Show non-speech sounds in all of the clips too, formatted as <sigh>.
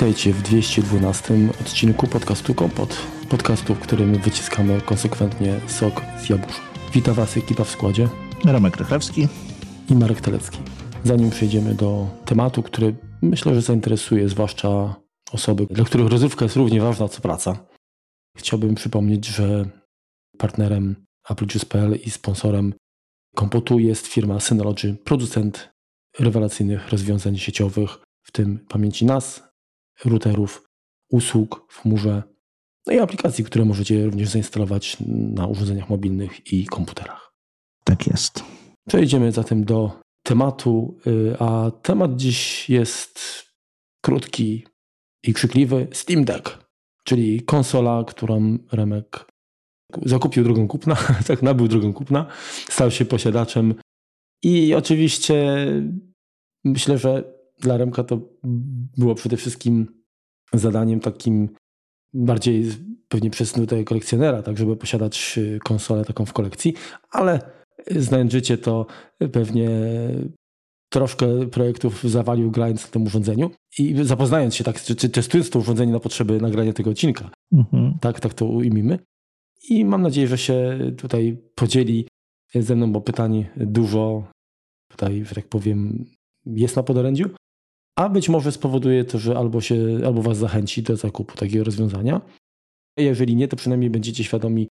Witajcie w 212 odcinku podcastu Kompot. Podcastu, w którym wyciskamy konsekwentnie sok z jabłusz. Witam Was ekipa w składzie. Ramek Rychlewski i Marek Telecki. Zanim przejdziemy do tematu, który myślę, że zainteresuje zwłaszcza osoby, dla których rozrywka jest równie ważna co praca, chciałbym przypomnieć, że partnerem AppleJuice.pl i sponsorem kompotu jest firma Synology, producent rewelacyjnych rozwiązań sieciowych, w tym pamięci NAS, routerów, usług w chmurze, no i aplikacji, które możecie również zainstalować na urządzeniach mobilnych i komputerach. Tak jest. Przejdziemy zatem do tematu, y, a temat dziś jest krótki i krzykliwy Steam Deck, czyli konsola, którą Remek zakupił drogą kupna, <laughs> tak nabył drogą kupna, stał się posiadaczem i oczywiście myślę, że dla Remka to było przede wszystkim zadaniem takim bardziej pewnie przesnutego kolekcjonera, tak żeby posiadać y, konsolę taką w kolekcji, ale znając życie to pewnie troszkę projektów zawalił grając na tym urządzeniu i zapoznając się tak, czy, czy testując to urządzenie na potrzeby nagrania tego odcinka. Mhm. Tak, tak to ujmijmy. I mam nadzieję, że się tutaj podzieli ze mną, bo pytań dużo tutaj, że tak powiem, jest na podorędziu, a być może spowoduje to, że albo, się, albo was zachęci do zakupu takiego rozwiązania. Jeżeli nie, to przynajmniej będziecie świadomi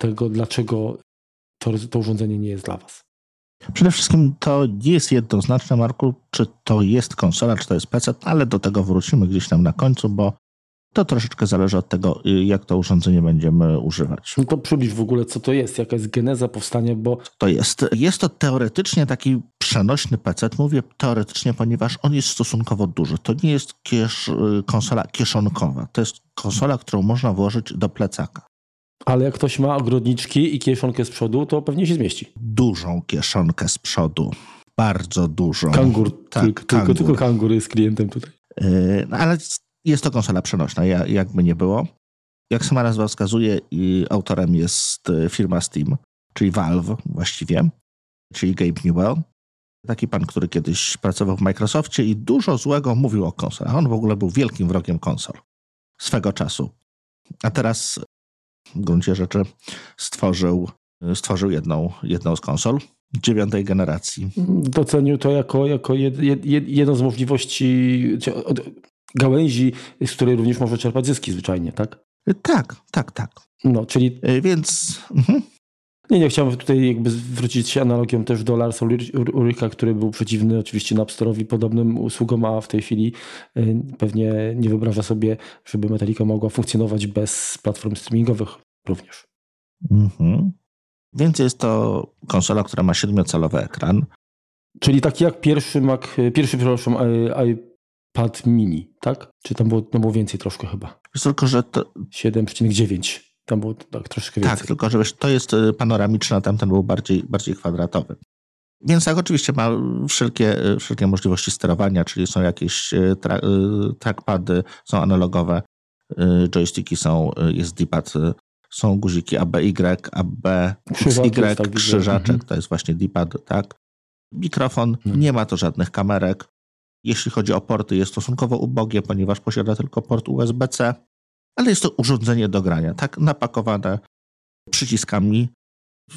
tego, dlaczego to, to urządzenie nie jest dla was. Przede wszystkim to nie jest jednoznaczne, Marku, czy to jest konsola, czy to jest PC, ale do tego wrócimy gdzieś tam na końcu, bo to troszeczkę zależy od tego, y, jak to urządzenie będziemy używać. No to przybliż w ogóle, co to jest, jaka jest geneza powstania, bo... To jest, jest to teoretycznie taki przenośny PC. Mówię teoretycznie, ponieważ on jest stosunkowo duży. To nie jest kiesz, y, konsola kieszonkowa. To jest konsola, którą można włożyć do plecaka. Ale jak ktoś ma ogrodniczki i kieszonkę z przodu, to pewnie się zmieści. Dużą kieszonkę z przodu. Bardzo dużą. Kangur. Tak, tylko, kangur. Tylko, tylko kangur jest klientem tutaj. Yy, no ale jest to konsola przenośna, jakby nie było. Jak sama nazwa wskazuje, autorem jest e, firma Steam, czyli Valve właściwie, czyli Gabe Newell. Taki pan, który kiedyś pracował w Microsoftie i dużo złego mówił o konsolach. On w ogóle był wielkim wrogiem konsol swego czasu. A teraz w gruncie rzeczy stworzył, stworzył jedną, jedną z konsol dziewiątej generacji. Docenił to jako, jako jed, jed, jedną z możliwości, gałęzi, z której również może czerpać zyski zwyczajnie, tak? Tak, tak, tak. No, czyli... E, więc... Mhm. Nie, nie chciałem tutaj jakby zwrócić się analogią też do Larsa Ulricha, który był przeciwny oczywiście Napsterowi podobnym usługom, a w tej chwili e, pewnie nie wyobraża sobie, żeby Metallica mogła funkcjonować bez platform streamingowych również. Mhm. Więc jest to konsola, która ma 7-calowy ekran. Czyli taki jak pierwszy Mac, pierwszy, przepraszam, pad mini, tak? Czy tam było, no było więcej troszkę chyba? Tylko, że to... 7,9. Tam było tak troszkę tak, więcej. Tak, tylko że wiesz, to jest y, panoramiczne, a tamten był bardziej, bardziej kwadratowy. Więc tak, oczywiście ma wszelkie, y, wszelkie możliwości sterowania, czyli są jakieś y, tra trackpady, są analogowe, joysticki są, jest D-pad, są guziki ABY, AB, XY, tak krzyżaczek, mhm. to jest właśnie D-pad, tak. Mikrofon, mhm. nie ma to żadnych kamerek, jeśli chodzi o porty, jest stosunkowo ubogie, ponieważ posiada tylko port USB-C, ale jest to urządzenie do grania, tak napakowane przyciskami,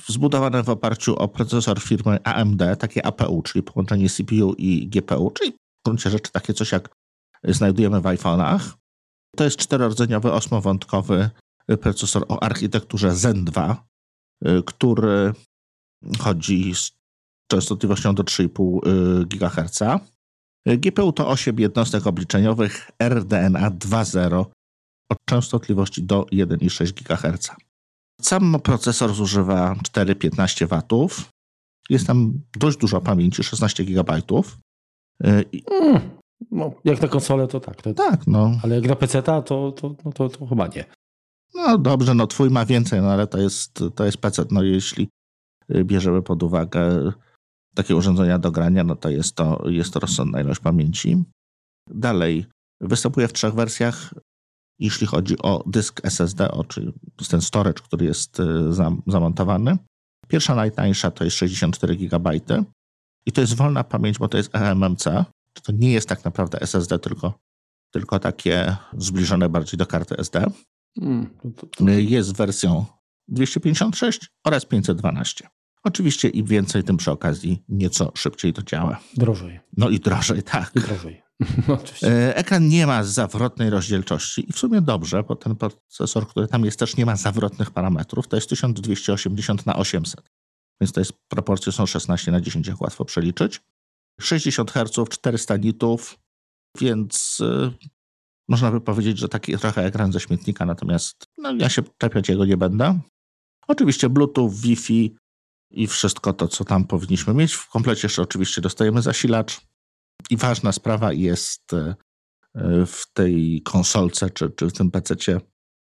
zbudowane w oparciu o procesor firmy AMD, takie APU, czyli połączenie CPU i GPU, czyli w gruncie rzeczy takie coś jak znajdujemy w iPhone'ach. To jest czterordzeniowy, osmowątkowy procesor o architekturze Zen 2, który chodzi z częstotliwością do 3,5 GHz. GPU to 8 jednostek obliczeniowych RDNA 2.0 o częstotliwości do 1,6 GHz. Sam procesor zużywa 4-15 W. Jest tam dość dużo pamięci, 16 GB. Mm, no, jak na konsolę to tak. To, tak, no. Ale jak na PC to, to, no, to, to chyba nie. No dobrze, no twój ma więcej, no ale to jest, to jest PC. No jeśli bierzemy pod uwagę takie urządzenia do grania, no to jest to, jest to rozsądna ilość pamięci. Dalej, występuje w trzech wersjach, jeśli chodzi o dysk SSD, o, czyli ten storage, który jest y, zamontowany. Pierwsza najtańsza to jest 64 GB i to jest wolna pamięć, bo to jest eMMC, to nie jest tak naprawdę SSD, tylko tylko takie zbliżone bardziej do karty SD. Mm, to, to... Jest wersją 256 oraz 512. Oczywiście im więcej, tym przy okazji nieco szybciej to działa. Drożej. No i drożej, tak. I drożej. <laughs> No, Ekran nie ma zawrotnej rozdzielczości i w sumie dobrze, bo ten procesor, który tam jest, też nie ma zawrotnych parametrów. To jest 1280 na 800, więc to jest proporcje są 16 na 10, jak łatwo przeliczyć. 60 Hz, 400 nitów, więc y, można by powiedzieć, że taki trochę ekran ze śmietnika, natomiast no, ja się czepiać jego nie będę. Oczywiście Bluetooth, Wi-Fi i wszystko to, co tam powinniśmy mieć. W komplecie jeszcze oczywiście dostajemy zasilacz. I ważna sprawa jest e, w tej konsolce czy, czy w tym PC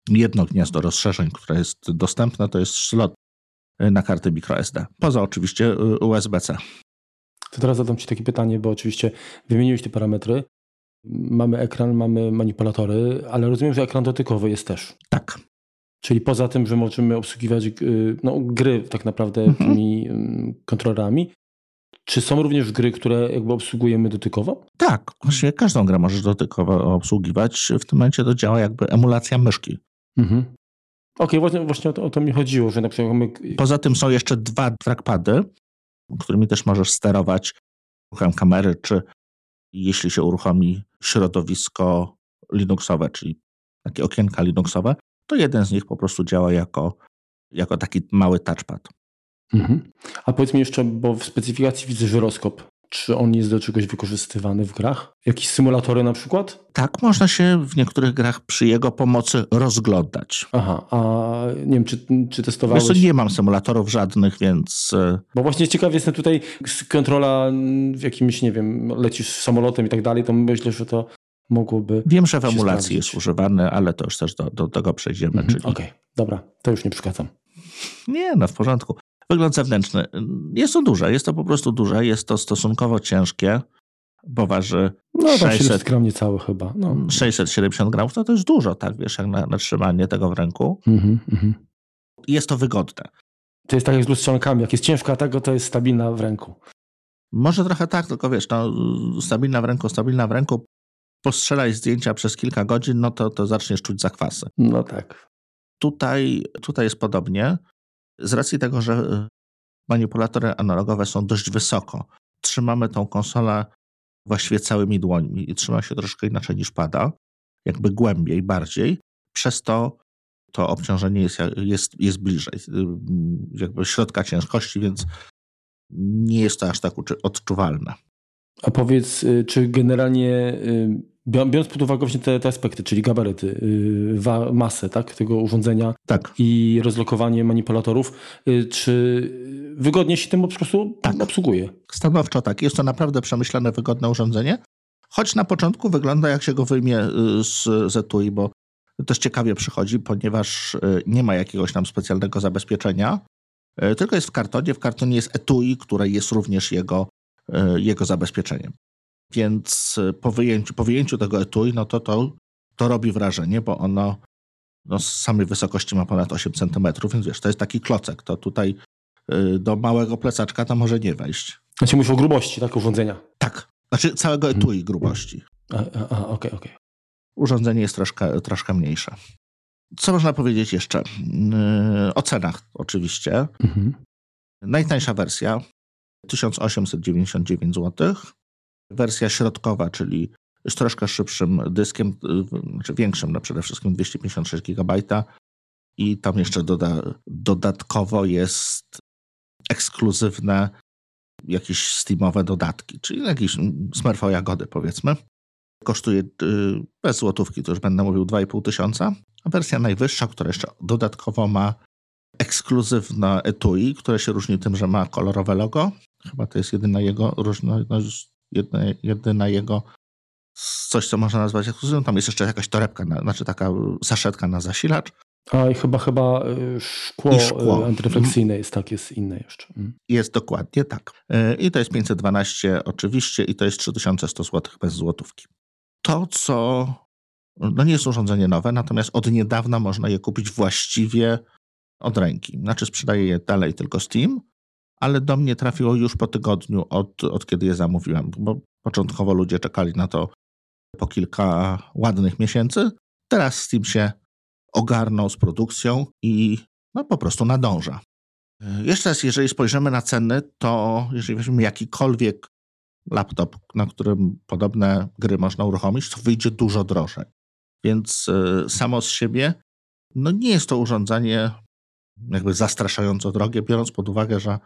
jedno gniazdo rozszerzeń, które jest dostępne, to jest slot e, na karty microSD. Poza oczywiście e, USB-C. To teraz zadam Ci takie pytanie, bo oczywiście wymieniłeś te parametry. Mamy ekran, mamy manipulatory, ale rozumiem, że ekran dotykowy jest też. Tak. Czyli poza tym, że możemy obsługiwać no, gry tak naprawdę mhm. tymi kontrolerami, czy są również gry, które jakby obsługujemy dotykowo? Tak, właściwie każdą grę możesz dotykowo obsługiwać. W tym momencie to działa jakby emulacja myszki. Mhm. Okej, okay, właśnie, właśnie o, to, o, to, mi chodziło, że na przykład my... Poza tym są jeszcze dwa trackpady, którymi też możesz sterować ruchem kamery, czy jeśli się uruchomi środowisko Linuxowe, czyli takie okienka Linuxowe, to jeden z nich po prostu działa jako, jako taki mały touchpad. Mhm. A powiedz mi jeszcze, bo w specyfikacji widzę żyroskop. Czy on jest do czegoś wykorzystywany w grach? Jakieś symulatory na przykład? Tak, można się w niektórych grach przy jego pomocy rozglądać. Aha, a nie wiem, czy, czy testowałeś? Wiesz nie mam symulatorów żadnych, więc... E, bo właśnie ciekaw jestem tutaj, kontrola w jakimś, nie wiem, lecisz samolotem i tak dalej, to myślę, że to mogłoby Wiem, że w emulacji jest używany, ale to już też do, do tego przejdziemy. Mhm, Okej, okay, dobra, to już nie przeszkadzam. Nie, no w porządku. Wygląd zewnętrzny. Jest to duże, jest to po prostu duże, jest to stosunkowo ciężkie, bo waży no, 600 gram niecałe chyba. No. 670 gramów, to, to jest dużo, tak, wiesz, jak na, na trzymanie tego w ręku. Mm -hmm. Jest to wygodne. To jest tak jak z lustrzankami, jak jest ciężka tego, to jest stabilna w ręku. Może trochę tak, tylko wiesz, no, stabilna w ręku, stabilna w ręku, postrzelaj zdjęcia przez kilka godzin, no to, to zaczniesz czuć zakwasy. No tak. Tutaj, tutaj jest podobnie. Z racji tego, że e, manipulatory analogowe są dość wysoko, trzymamy tą konsolę właściwie całymi dłońmi i trzyma się troszkę inaczej niż pada, jakby głębiej, bardziej. Przez to to obciążenie jest, jest, jest bliżej, y, jakby środka ciężkości, więc nie jest to aż tak odczuwalne. A powiedz, y, czy generalnie y, Biorąc pod uwagę właśnie te, te aspekty, czyli gabaryty, yy, masę tak, tego urządzenia tak. i rozlokowanie manipulatorów, czy wygodnie się tym po prostu tak. obsługuje? Stanowczo tak. Jest to naprawdę przemyślane, wygodne urządzenie. Choć na początku wygląda jak się go wyjmie y, z ZTUI, bo też ciekawie przychodzi, ponieważ y, nie ma jakiegoś tam specjalnego zabezpieczenia, y, tylko jest w kartonie. W kartonie jest etui, które jest również jego, jego zabezpieczeniem. Więc y, po wyjęciu, po wyjęciu tego etui, no to, to to robi wrażenie, bo ono no, z samej wysokości ma ponad 8 cm, więc wiesz, to jest taki klocek. To tutaj y, do małego plecaczka to może nie wejść. Znaczy mówisz o grubości, tak, urządzenia? Tak, znaczy całego mhm. etui hmm. grubości. Okej, okej. Okay, okay. Urządzenie jest troszkę, troszkę mniejsze. Co można powiedzieć jeszcze? Yy, o cenach oczywiście. Mhm. Najtańsza wersja 1899 zł. Wersja środkowa, czyli z troszkę szybszym dyskiem, znaczy większym, no przede wszystkim 256 GB. I tam jeszcze doda, dodatkowo jest ekskluzywne jakieś steamowe dodatki, czyli jakieś smerfo jagody powiedzmy. Kosztuje y, bez złotówki, to już będę mówił 2,5 tysiąca. A wersja najwyższa, która jeszcze dodatkowo ma ekskluzywne etui, które się różni tym, że ma kolorowe logo. Chyba to jest jedyna jego różność, jedyna, jedyna jego coś, co można nazwać ekskluzywną. Tam jest jeszcze jakaś torebka, na, znaczy taka saszetka na zasilacz. A i chyba chyba y, szkło, szkło. Y, antyrefleksyjne jest tak, jest inne jeszcze. Mm. Jest dokładnie tak. Y, I to jest 512 oczywiście i to jest 3100 zł bez złotówki. To, co no nie jest urządzenie nowe, natomiast od niedawna można je kupić właściwie od ręki. Znaczy sprzedaje je dalej tylko Steam, ale do mnie trafiło już po tygodniu od, od kiedy je zamówiłem, bo początkowo ludzie czekali na to po kilka ładnych miesięcy. Teraz Steam się ogarnął z produkcją i no, po prostu nadąża. Jeszcze raz, jeżeli spojrzymy na ceny, to jeżeli weźmiemy jakikolwiek laptop, na którym podobne gry można uruchomić, to wyjdzie dużo drożej. Więc y, samo z siebie no nie jest to urządzenie jakby zastraszająco drogie, biorąc pod uwagę, że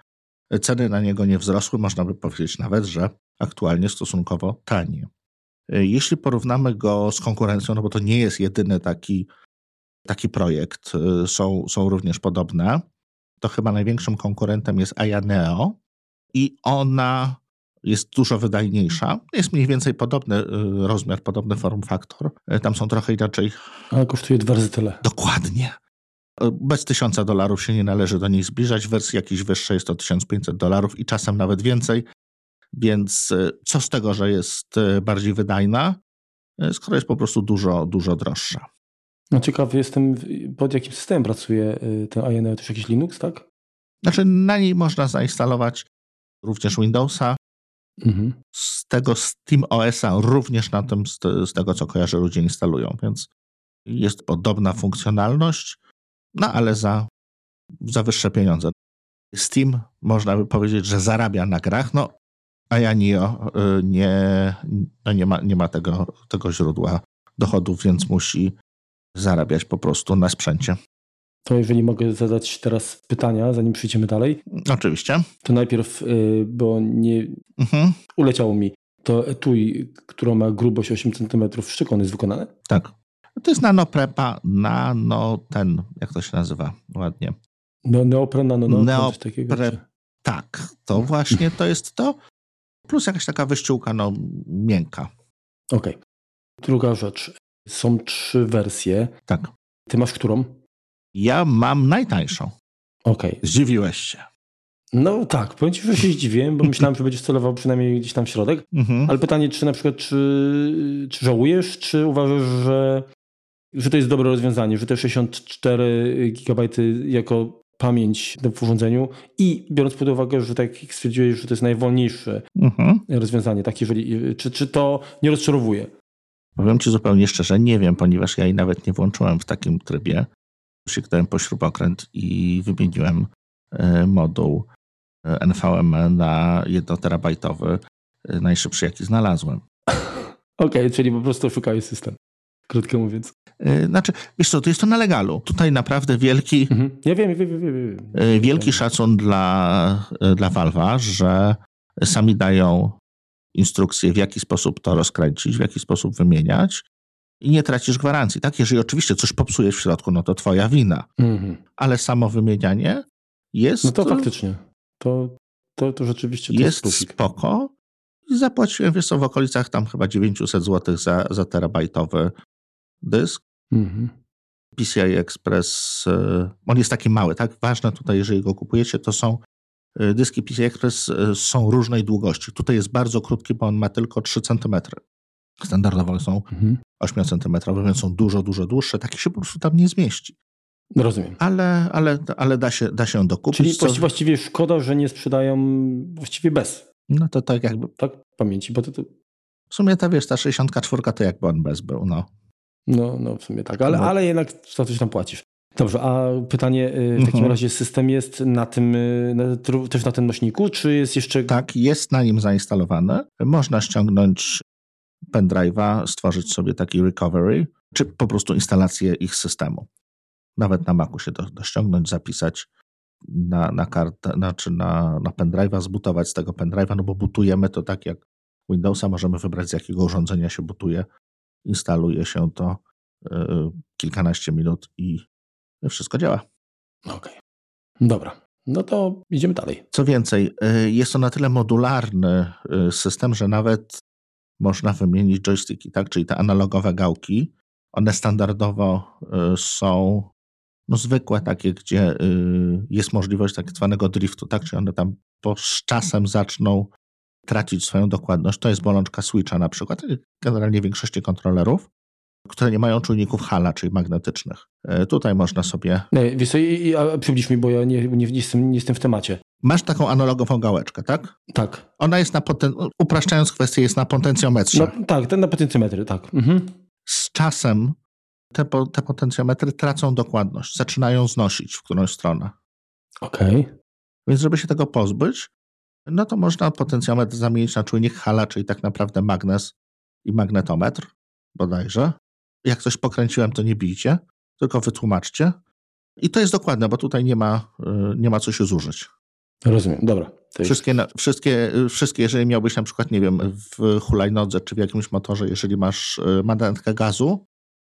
ceny na niego nie wzrosły, można by powiedzieć nawet, że aktualnie stosunkowo tanie. Y, jeśli porównamy go z konkurencją, no bo to nie jest jedyny taki, taki projekt, y, są, są również podobne, to chyba największym konkurentem jest Aya Neo i ona jest dużo wydajniejsza. Jest mniej więcej podobny y, rozmiar, podobny form faktor. Tam są trochę inaczej. Ale kosztuje dwa razy tyle. Dokładnie. Bez tysiąca dolarów się nie należy do niej zbliżać. W wersji jakiejś wyższej jest to 1500 dolarów i czasem nawet więcej. Więc e, co z tego, że jest e, bardziej wydajna, e, skoro jest po prostu dużo, dużo droższa. No ciekawy jestem, pod jakim systemem pracuje ten INL, to jakiś Linux, tak? Znaczy na niej można zainstalować również Windowsa. Mhm. Z tego Steam OS-a również na tym, z, z tego co kojarzę, ludzie instalują, więc jest podobna funkcjonalność, no ale za, za wyższe pieniądze. Steam, można by powiedzieć, że zarabia na grach, no a ja nie, nie, no nie ma, nie ma tego, tego źródła dochodów, więc musi zarabiać po prostu na sprzęcie. To jeżeli mogę zadać teraz pytania, zanim przejdziemy dalej. Oczywiście. To najpierw, y, bo nie mhm. uleciało mi, to etui, która ma grubość 8 cm, w jest wykonane? Tak. To jest nanoprepa, nano ten, jak to się nazywa ładnie? No, neopren, nano, no, Neopre... takiego. Tak, to właśnie to jest to plus jakaś taka wyściółka no, miękka. Okej. Okay. Druga rzecz. Są trzy wersje. Tak. Ty masz którą? Ja mam najtańszą. Okej. Okay. Zdziwiłeś się. No tak, powiem ci, że się zdziwiłem, bo myślałem, że będziesz celował przynajmniej gdzieś tam w środek. Mhm. Ale pytanie, czy na przykład, czy, czy żałujesz, czy uważasz, że, że to jest dobre rozwiązanie, że te 64 GB jako pamięć w urządzeniu i biorąc pod uwagę, że tak jak stwierdziłeś, że to jest najwolniejsze mhm. rozwiązanie, tak jeżeli, czy, czy to nie rozczarowuje? Powiem Ci zupełnie szczerze, nie wiem, ponieważ ja jej nawet nie włączyłem w takim trybie. Sięgnąłem po śrubokręt i wymieniłem e, moduł NVMe na 1 terabajtowy, e, najszybszy jaki znalazłem. Okej, okay, czyli po prostu szukałeś system krótko mówiąc. E, znaczy, wiesz co, to jest to na legalu. Tutaj naprawdę wielki... Mhm. Ja wiem, wiem, wiem, wiem. E, wielki szacun dla, e, dla Valve'a, że sami dają instrukcje, w jaki sposób to rozkręcić, w jaki sposób wymieniać i nie tracisz gwarancji. Tak, jeżeli oczywiście coś popsujesz w środku, no to twoja wina. Mhm. Ale samo wymienianie jest... No to faktycznie. To, to, to rzeczywiście to jest, jest spoko. I zapłaciłem, wiesz co, w okolicach tam chyba 900 zł za, za terabajtowy dysk. Mhm. PCI Express, e, on jest taki mały, tak? Ważne tutaj, jeżeli go kupujecie, to są e, dyski PCI Express e, są różnej długości. Tutaj jest bardzo krótki, bo on ma tylko 3 cm. Standardowo są mhm. 8 cm, więc są dużo, dużo dłuższe. Taki się po prostu tam nie zmieści. Rozumiem. Ale, ale, ale da, się, da się dokupić. Czyli co... właściwie szkoda, że nie sprzedają właściwie bez. No to tak jakby... Tak, pamięci, bo to... to... W sumie ta, wiesz, ta 64 to jakby on bez był, no. No, no w sumie tak, ale, no. ale jednak za coś tam płacisz. Dobrze, a pytanie y, w takim mhm. razie system jest na tym, y, na, też na tym nośniku, czy jest jeszcze... Tak, jest na nim zainstalowane. Można ściągnąć pendrive'a, stworzyć sobie taki recovery, czy po prostu instalację ich systemu. Nawet na Macu się do, do ściągnąć, zapisać na, na kartę, znaczy na, na pendrive'a, zbutować z tego pendrive'a, no bo butujemy to tak jak Windowsa, możemy wybrać z jakiego urządzenia się butuje instaluje się to e, kilkanaście minut i wszystko działa. Okej. Okay. Dobra. No to idziemy dalej. Co więcej, e, jest to na tyle modularny e, system, że nawet można wymienić joysticki, tak? Czyli te analogowe gałki, one standardowo są no, zwykłe, takie, gdzie jest możliwość tak zwanego driftu, tak? Czyli one tam po, z czasem zaczną tracić swoją dokładność. To jest bolączka switcha na przykład, generalnie większości kontrolerów, które nie mają czujników hala, czyli magnetycznych. E, tutaj można sobie... Nie, wiesz co, i, a przybliż mi, bo ja nie, nie, nie, jestem, nie jestem w temacie. Masz taką analogową gałeczkę, tak? Tak. Ona jest na poten... upraszczając kwestię, jest na potencjometrze. No, tak, ten na potencjometry, tak. Mhm. Z czasem te, te potencjometry tracą dokładność, zaczynają znosić w którąś stronę. Okej. Okay. Więc żeby się tego pozbyć, no to można potencjometr zamienić na czujnik Hala, czyli tak naprawdę magnes i magnetometr bodajże. Jak coś pokręciłem, to nie bijcie, tylko wytłumaczcie. I to jest dokładne, bo tutaj nie ma, y, nie ma co się zużyć. Rozumiem, dobra. Wszystkie, wszystkie, wszystkie, jeżeli miałbyś na przykład, nie wiem, w hulajnodze czy w jakimś motorze, jeżeli masz y, mandatkę gazu,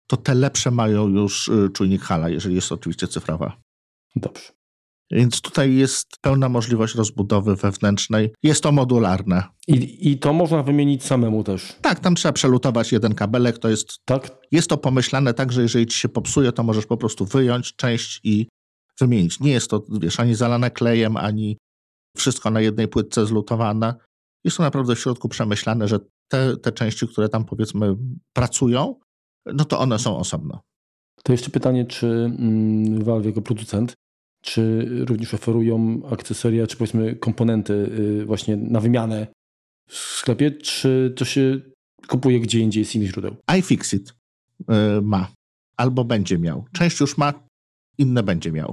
to te lepsze mają już y, czujnik Hala, jeżeli jest oczywiście cyfrowa. Dobrze. Więc tutaj jest pełna możliwość rozbudowy wewnętrznej. Jest to modularne. I, I to można wymienić samemu też. Tak, tam trzeba przelutować jeden kabelek. To jest, tak? jest to pomyślane tak, że jeżeli ci się popsuje, to możesz po prostu wyjąć część i wymienić. Nie jest to, wiesz, ani zalane klejem, ani wszystko na jednej płytce zlutowane. Jest to naprawdę w środku przemyślane, że te, te części, które tam powiedzmy pracują, no to one są osobno. To jeszcze pytanie, czy mm, Valve jako producent czy również oferują akcesoria, czy powiedzmy komponenty y, właśnie na wymianę w sklepie, czy to się kupuje gdzie indziej z innych źródeł? iFixit y, ma, albo będzie miał. Część już ma, inne będzie miał.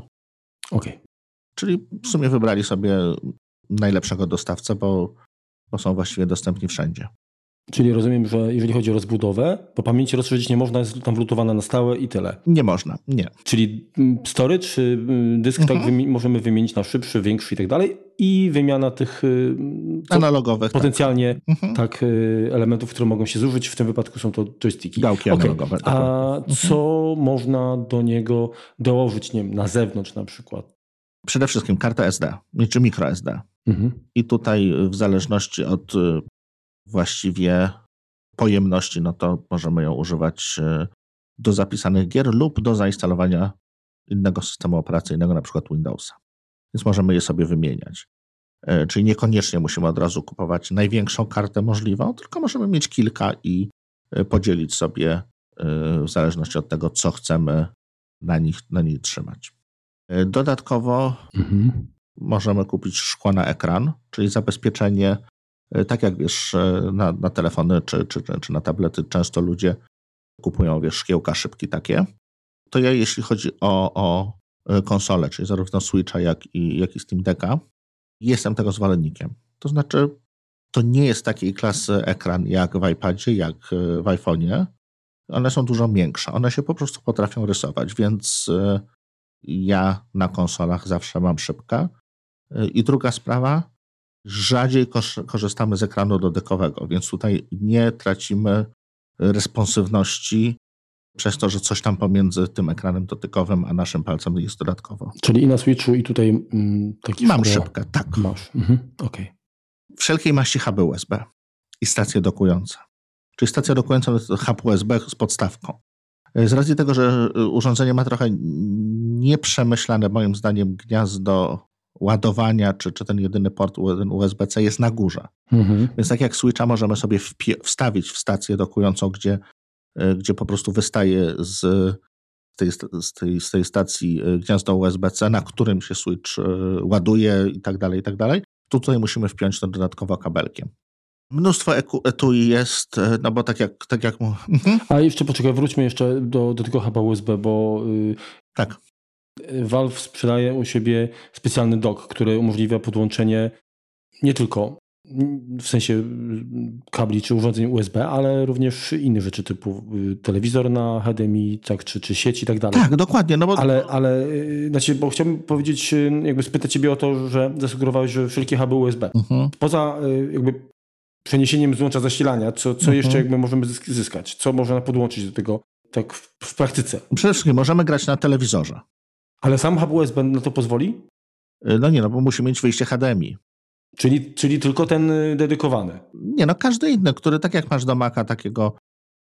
Okej. Okay. Czyli w sumie wybrali sobie najlepszego dostawcę, bo, bo są właściwie dostępni wszędzie. Czyli rozumiem, że jeżeli chodzi o rozbudowę, bo pamięci rozszerzyć nie można, jest tam wlutowana na stałe i tyle. Nie można, nie. Czyli mm, storage czy mm, dysk tak mhm. tak możemy wymienić na szybszy, większy i tak dalej i wymiana tych y, analogowych tak. potencjalnie tak. Mhm. tak. elementów, które mogą się zużyć. W tym wypadku są to joysticki. Gałki okay. analogowe. A mhm. co można do niego dołożyć, nie wiem, na zewnątrz na przykład? Przede wszystkim kartę SD, czy microSD. Mhm. I tutaj w zależności od y, właściwie pojemności, no to możemy ją używać e, do zapisanych gier lub do zainstalowania innego systemu operacyjnego, na przykład Windowsa. Więc możemy je sobie wymieniać. E, czyli niekoniecznie musimy od razu kupować największą kartę możliwą, tylko możemy mieć kilka i e, podzielić sobie w zależności od tego, co chcemy na, nich, na niej trzymać. Dodatkowo mhm. możemy kupić szkło na ekran, czyli zabezpieczenie tak jak wiesz, e, na, na telefony czy, czy, czy na tablety często ludzie kupują, wiesz, szkiełka szybki takie, to ja jeśli chodzi o, o e, konsolę, czyli zarówno Switcha, jak i, jak i Steam Decka, jestem tego zwolennikiem. To znaczy, to nie jest takiej klasy ekran jak w iPadzie, jak w iPhone'ie. One są dużo większe. One się po prostu potrafią rysować, więc ja na konsolach zawsze mam szybkę. I druga sprawa, rzadziej korzystamy z ekranu dotykowego, więc tutaj nie tracimy responsywności przez to, że coś tam pomiędzy tym ekranem dotykowym a naszym palcem jest dodatkowo. Czyli i na Switchu i tutaj mm, taki Mam szybkę, tak. Masz, mhm. okej. Okay. Wszelkiej maści huby USB i stacje dokujące. Czyli stacja dokująca to hub USB z podstawką. Z racji tego, że urządzenie ma trochę nieprzemyślane moim zdaniem gniazdo ładowania, czy, czy ten jedyny port USB-C jest na górze. Mhm. Więc tak jak Switcha możemy sobie wstawić w stację dokującą, gdzie, e, gdzie po prostu wystaje z tej, z tej, z tej stacji e, gniazdo USB-C, na którym się Switch e, ładuje i tak dalej, i tak dalej. Tutaj musimy wpiąć to dodatkowo kabelkiem. Mnóstwo etui jest, no bo tak jak... Tak jak... Mhm. <laughs> A jeszcze poczekaj, wróćmy jeszcze do, do tego huba USB, bo... Yy, tak. Valve sprzedaje u siebie specjalny dock, który umożliwia podłączenie nie tylko w sensie kabli czy urządzeń USB, ale również innych rzeczy typu y, telewizor na HDMI, tak, czy, czy sieci i tak dalej. Tak, dokładnie. No bo... Ale, ale y, znaczy, bo chciałbym powiedzieć, y, jakby spytać ciebie o to, że zasugerowałeś, że wszelkie huby USB. Mhm. Poza jakby przeniesieniem złącza zasilania, co, co mhm. jeszcze jakby możemy zyskać? Co można podłączyć do tego tak w, w praktyce? Przede wszystkim możemy grać na telewizorze. Ale sam hub USB na to pozwoli? Y, no nie, no bo musi mieć wyjście HDMI. Czyli, czyli tylko ten y, dedykowany? Nie, no każdy inny, który tak jak masz do Maca takiego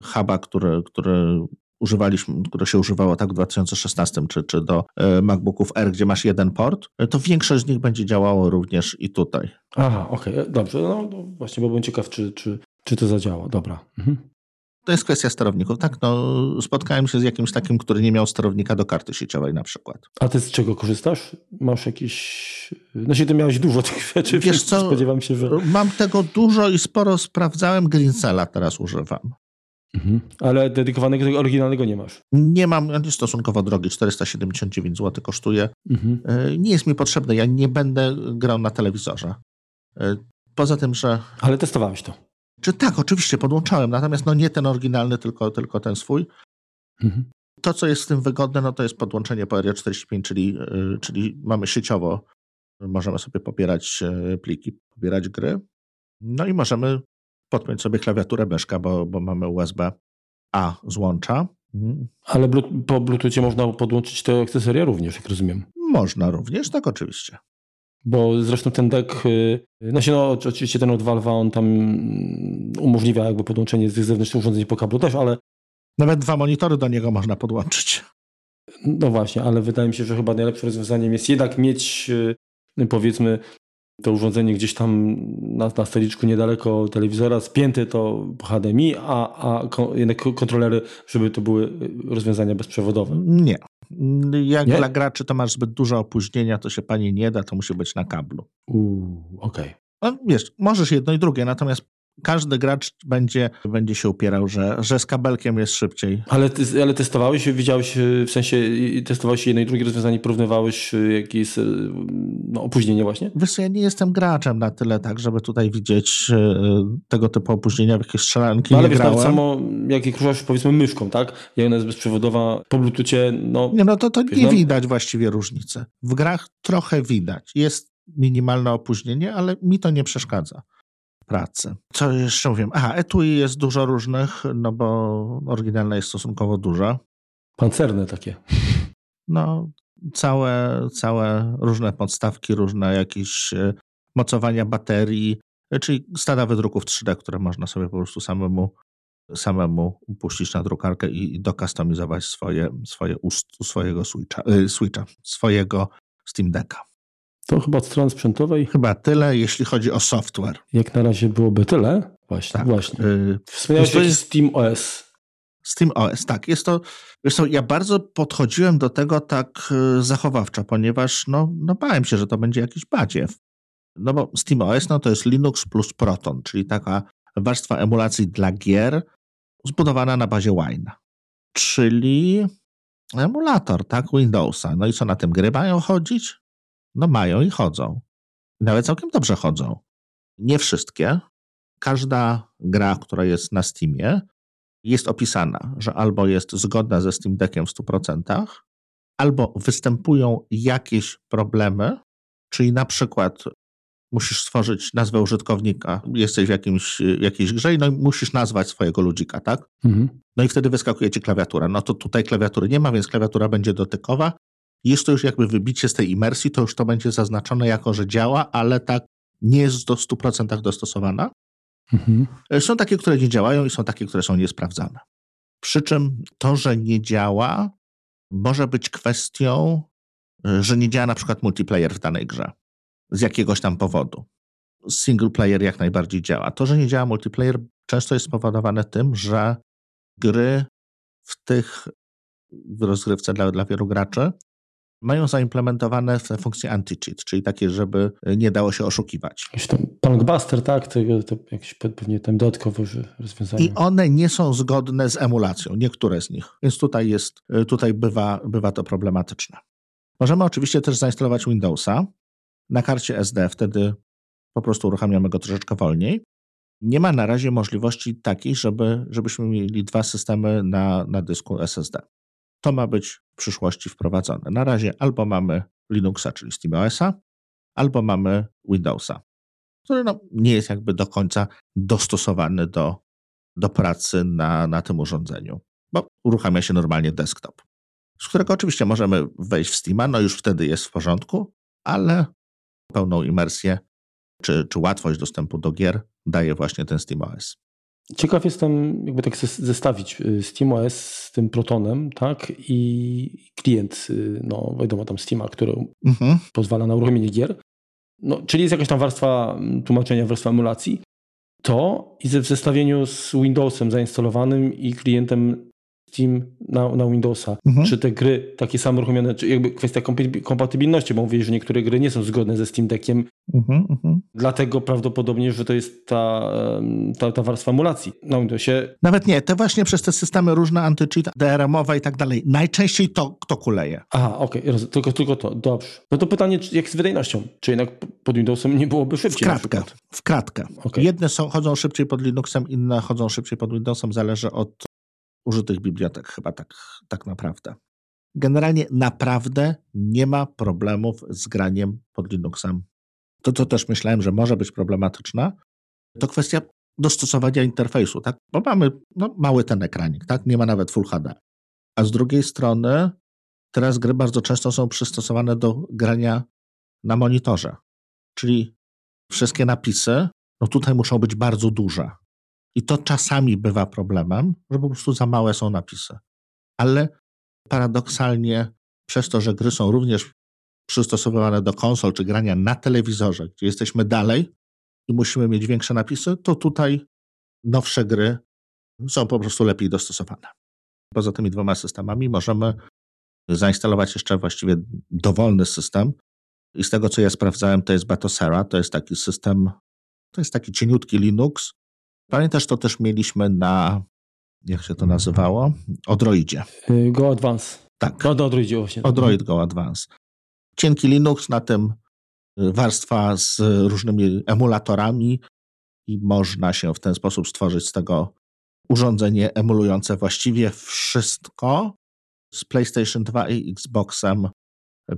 huba, który, który używaliśmy, które się używało tak w 2016, czy, czy do y, MacBooków R, gdzie masz jeden port, to większość z nich będzie działało również i tutaj. Aha, okej, okay. dobrze. No, no, właśnie, bo byłem ciekaw, czy, czy, czy to zadziała. Dobra. Mhm. To jest kwestia sterowników. Tak, no, spotkałem się z jakimś takim, który nie miał sterownika do karty sieciowej na przykład. A ty z czego korzystasz? Masz jakieś... No się ty miałeś dużo tych rzeczy, Wiesz co, spodziewam się, że... Mam tego dużo i sporo sprawdzałem. Greensela teraz używam. Mhm. Ale dedykowanego, oryginalnego nie masz? Nie mam, on jest stosunkowo drogi, 479 zł kosztuje. Mhm. E, nie jest mi potrzebny, ja nie będę grał na telewizorze. E, poza tym, że... Ale testowałeś to? Czy tak, oczywiście podłączałem, natomiast no nie ten oryginalny, tylko, tylko ten swój. Mhm. To, co jest z tym wygodne, no to jest podłączenie po RJ45, czyli, e, czyli mamy sieciowo, możemy sobie pobierać pliki, pobierać gry. No i możemy podpiąć sobie klawiaturę myszka, bo, bo mamy USB-A złącza. Mhm. Ale po Bluetoothie można podłączyć te akcesoria również, jak rozumiem. Można również, tak oczywiście. Bo zresztą ten deck, y, znaczy no oczywiście ten od Valve'a, on tam umożliwia jakby podłączenie tych zewnętrznych urządzeń po kablu też, ale... Nawet dwa monitory do niego można podłączyć. No właśnie, ale wydaje mi się, że chyba najlepszym rozwiązaniem jest jednak mieć y, powiedzmy to urządzenie gdzieś tam na, na stoliczku niedaleko telewizora, spięte to HDMI, a, a jednak kontrolery, żeby to były rozwiązania bezprzewodowe. Nie. Jak nie? dla graczy to masz zbyt dużo opóźnienia, to się pani nie da, to musi być na kablu. Uuu, okej. Okay. No, wiesz, możesz jedno i drugie, natomiast każdy gracz będzie, będzie się upierał, że, że z kabelkiem jest szybciej. Ale, ty, ale testowałeś, widziałeś, w sensie testowałeś jedno i drugie rozwiązanie, porównywałeś jakie jest no, opóźnienie właśnie? Wiesz ja nie jestem graczem na tyle tak, żeby tutaj widzieć e, tego typu opóźnienia, jakieś strzelanki no, ale nie wiesz, grałem. tak samo jak ruszasz powiedzmy myszką, tak? Jak ona jest bezprzewodowa po bluetoothie, no... Nie, no to, to wiesz, nie no... widać właściwie różnicy. W grach trochę widać. Jest minimalne opóźnienie, ale mi to nie przeszkadza pracy. Co jeszcze mówię? Aha, etui jest dużo różnych, no bo oryginalne jest stosunkowo dużo. Pancerne takie. No, całe, całe różne podstawki, różne jakieś e, mocowania baterii, e, czyli stada wydruków 3D, które można sobie po prostu samemu, samemu puścić na drukarkę i dokustomizować swoje, swoje ust, swojego switcha, e, switcha, swojego Steam Decka. To chyba od strony sprzętowej. Chyba tyle, jeśli chodzi o software. Jak na razie byłoby tyle. Właśnie, tak. właśnie. Yy, Wspomniałeś to jest Steam OS. Steam OS, tak. Jest to, co, ja bardzo podchodziłem do tego tak y, zachowawczo, ponieważ no, no bałem się, że to będzie jakiś badziew. No bo Steam OS no, to jest Linux plus Proton, czyli taka warstwa emulacji dla gier zbudowana na bazie Wine. Czyli emulator, tak, Windowsa. No i co na tym gry mają chodzić? No mają i chodzą. Nawet całkiem dobrze chodzą. Nie wszystkie. Każda gra, która jest na Steamie, jest opisana, że albo jest zgodna ze Steam Deckiem w 100%, albo występują jakieś problemy, czyli na przykład musisz stworzyć nazwę użytkownika, jesteś w jakimś, jakiejś grze i no musisz nazwać swojego ludzika, tak? Mhm. No i wtedy wyskakuje ci klawiatura. No to tutaj klawiatury nie ma, więc klawiatura będzie dotykowa jest to już jakby wybicie z tej imersji, to już to będzie zaznaczone jako, że działa, ale tak nie jest do 100% dostosowana. Mhm. E, są takie, które nie działają i są takie, które są niesprawdzane. Przy czym to, że nie działa, może być kwestią, e, że nie działa na przykład multiplayer w danej grze z jakiegoś tam powodu. Single player jak najbardziej działa. To, że nie działa multiplayer, często jest spowodowane tym, że gry w tych w rozgrywce dla, dla wielu graczy mają zaimplementowane funkcje anti-cheat, czyli takie, żeby nie dało się oszukiwać. Jakiś tam Punkbuster, tak? To, to jakieś pewnie tam dodatkowe rozwiązanie. I one nie są zgodne z emulacją, niektóre z nich. Więc tutaj jest, tutaj bywa, bywa to problematyczne. Możemy oczywiście też zainstalować Windowsa na karcie SD, wtedy po prostu uruchamiamy go troszeczkę wolniej. Nie ma na razie możliwości takiej, żeby, żebyśmy mieli dwa systemy na, na dysku SSD. To ma być w przyszłości wprowadzone. Na razie albo mamy Linuxa, czyli SteamOSa, albo mamy Windowsa, który no, nie jest jakby do końca dostosowany do, do pracy na, na tym urządzeniu, bo uruchamia się normalnie desktop, z którego oczywiście możemy wejść w Steama, no już wtedy jest w porządku, ale pełną imersję czy, czy łatwość dostępu do gier daje właśnie ten SteamOS. Ciekaw jestem, jakby tak zestawić y, SteamOS z tym Protonem, tak? I klient, y, no wiadomo, tam Steama, który mhm. pozwala na uruchomienie gier. No, czyli jest jakaś tam warstwa mm, tłumaczenia, warstwa emulacji. to i w zestawieniu z Windowsem zainstalowanym i klientem Steam na, na Windowsa. Mhm. Czy te gry takie same uruchomione, czy jakby kwestia kompatybilności, bo mówię, że niektóre gry nie są zgodne ze Steam Deckiem. Mhm, mhm. Dlatego prawdopodobnie, że to jest ta, ta, ta warstwa emulacji na Windowsie. Nawet nie, te właśnie przez te systemy różne anti-cheat, DRM-owe i tak dalej. Najczęściej to, to kuleje. Aha, okej, okay. tylko, tylko to, dobrze. No to pytanie, jak z wydajnością? Czy jednak pod Windowsem nie byłoby szybciej? W kratkę, w kratkę. Okay. Jedne są, chodzą szybciej pod Linuxem, inne chodzą szybciej pod Windowsem, zależy od użytych bibliotek, chyba tak, tak naprawdę. Generalnie naprawdę nie ma problemów z graniem pod Linuxem. To, co też myślałem, że może być problematyczne, to kwestia dostosowania interfejsu, tak? Bo mamy no, mały ten ekranik, tak? Nie ma nawet Full HD. A z drugiej strony teraz gry bardzo często są przystosowane do grania na monitorze. Czyli wszystkie napisy, no tutaj muszą być bardzo duże. I to czasami bywa problemem, że po prostu za małe są napisy. Ale paradoksalnie, przez to, że gry są również przystosowane do konsol czy grania na telewizorze, gdzie jesteśmy dalej i musimy mieć większe napisy, to tutaj nowsze gry są po prostu lepiej dostosowane. Poza tymi dwoma systemami możemy zainstalować jeszcze właściwie dowolny system. I z tego, co ja sprawdzałem, to jest Batosera, to jest taki system, to jest taki cieniutki Linux, Pamiętasz, to też mieliśmy na, jak się to nazywało? Odroidzie. Y, Go Advance. Tak. No, do Odroidzie właśnie. Odroid Go Advance. Cienki Linux, na tym y, warstwa z różnymi emulatorami i można się w ten sposób stworzyć z tego urządzenie emulujące właściwie wszystko z PlayStation 2 i Xboxem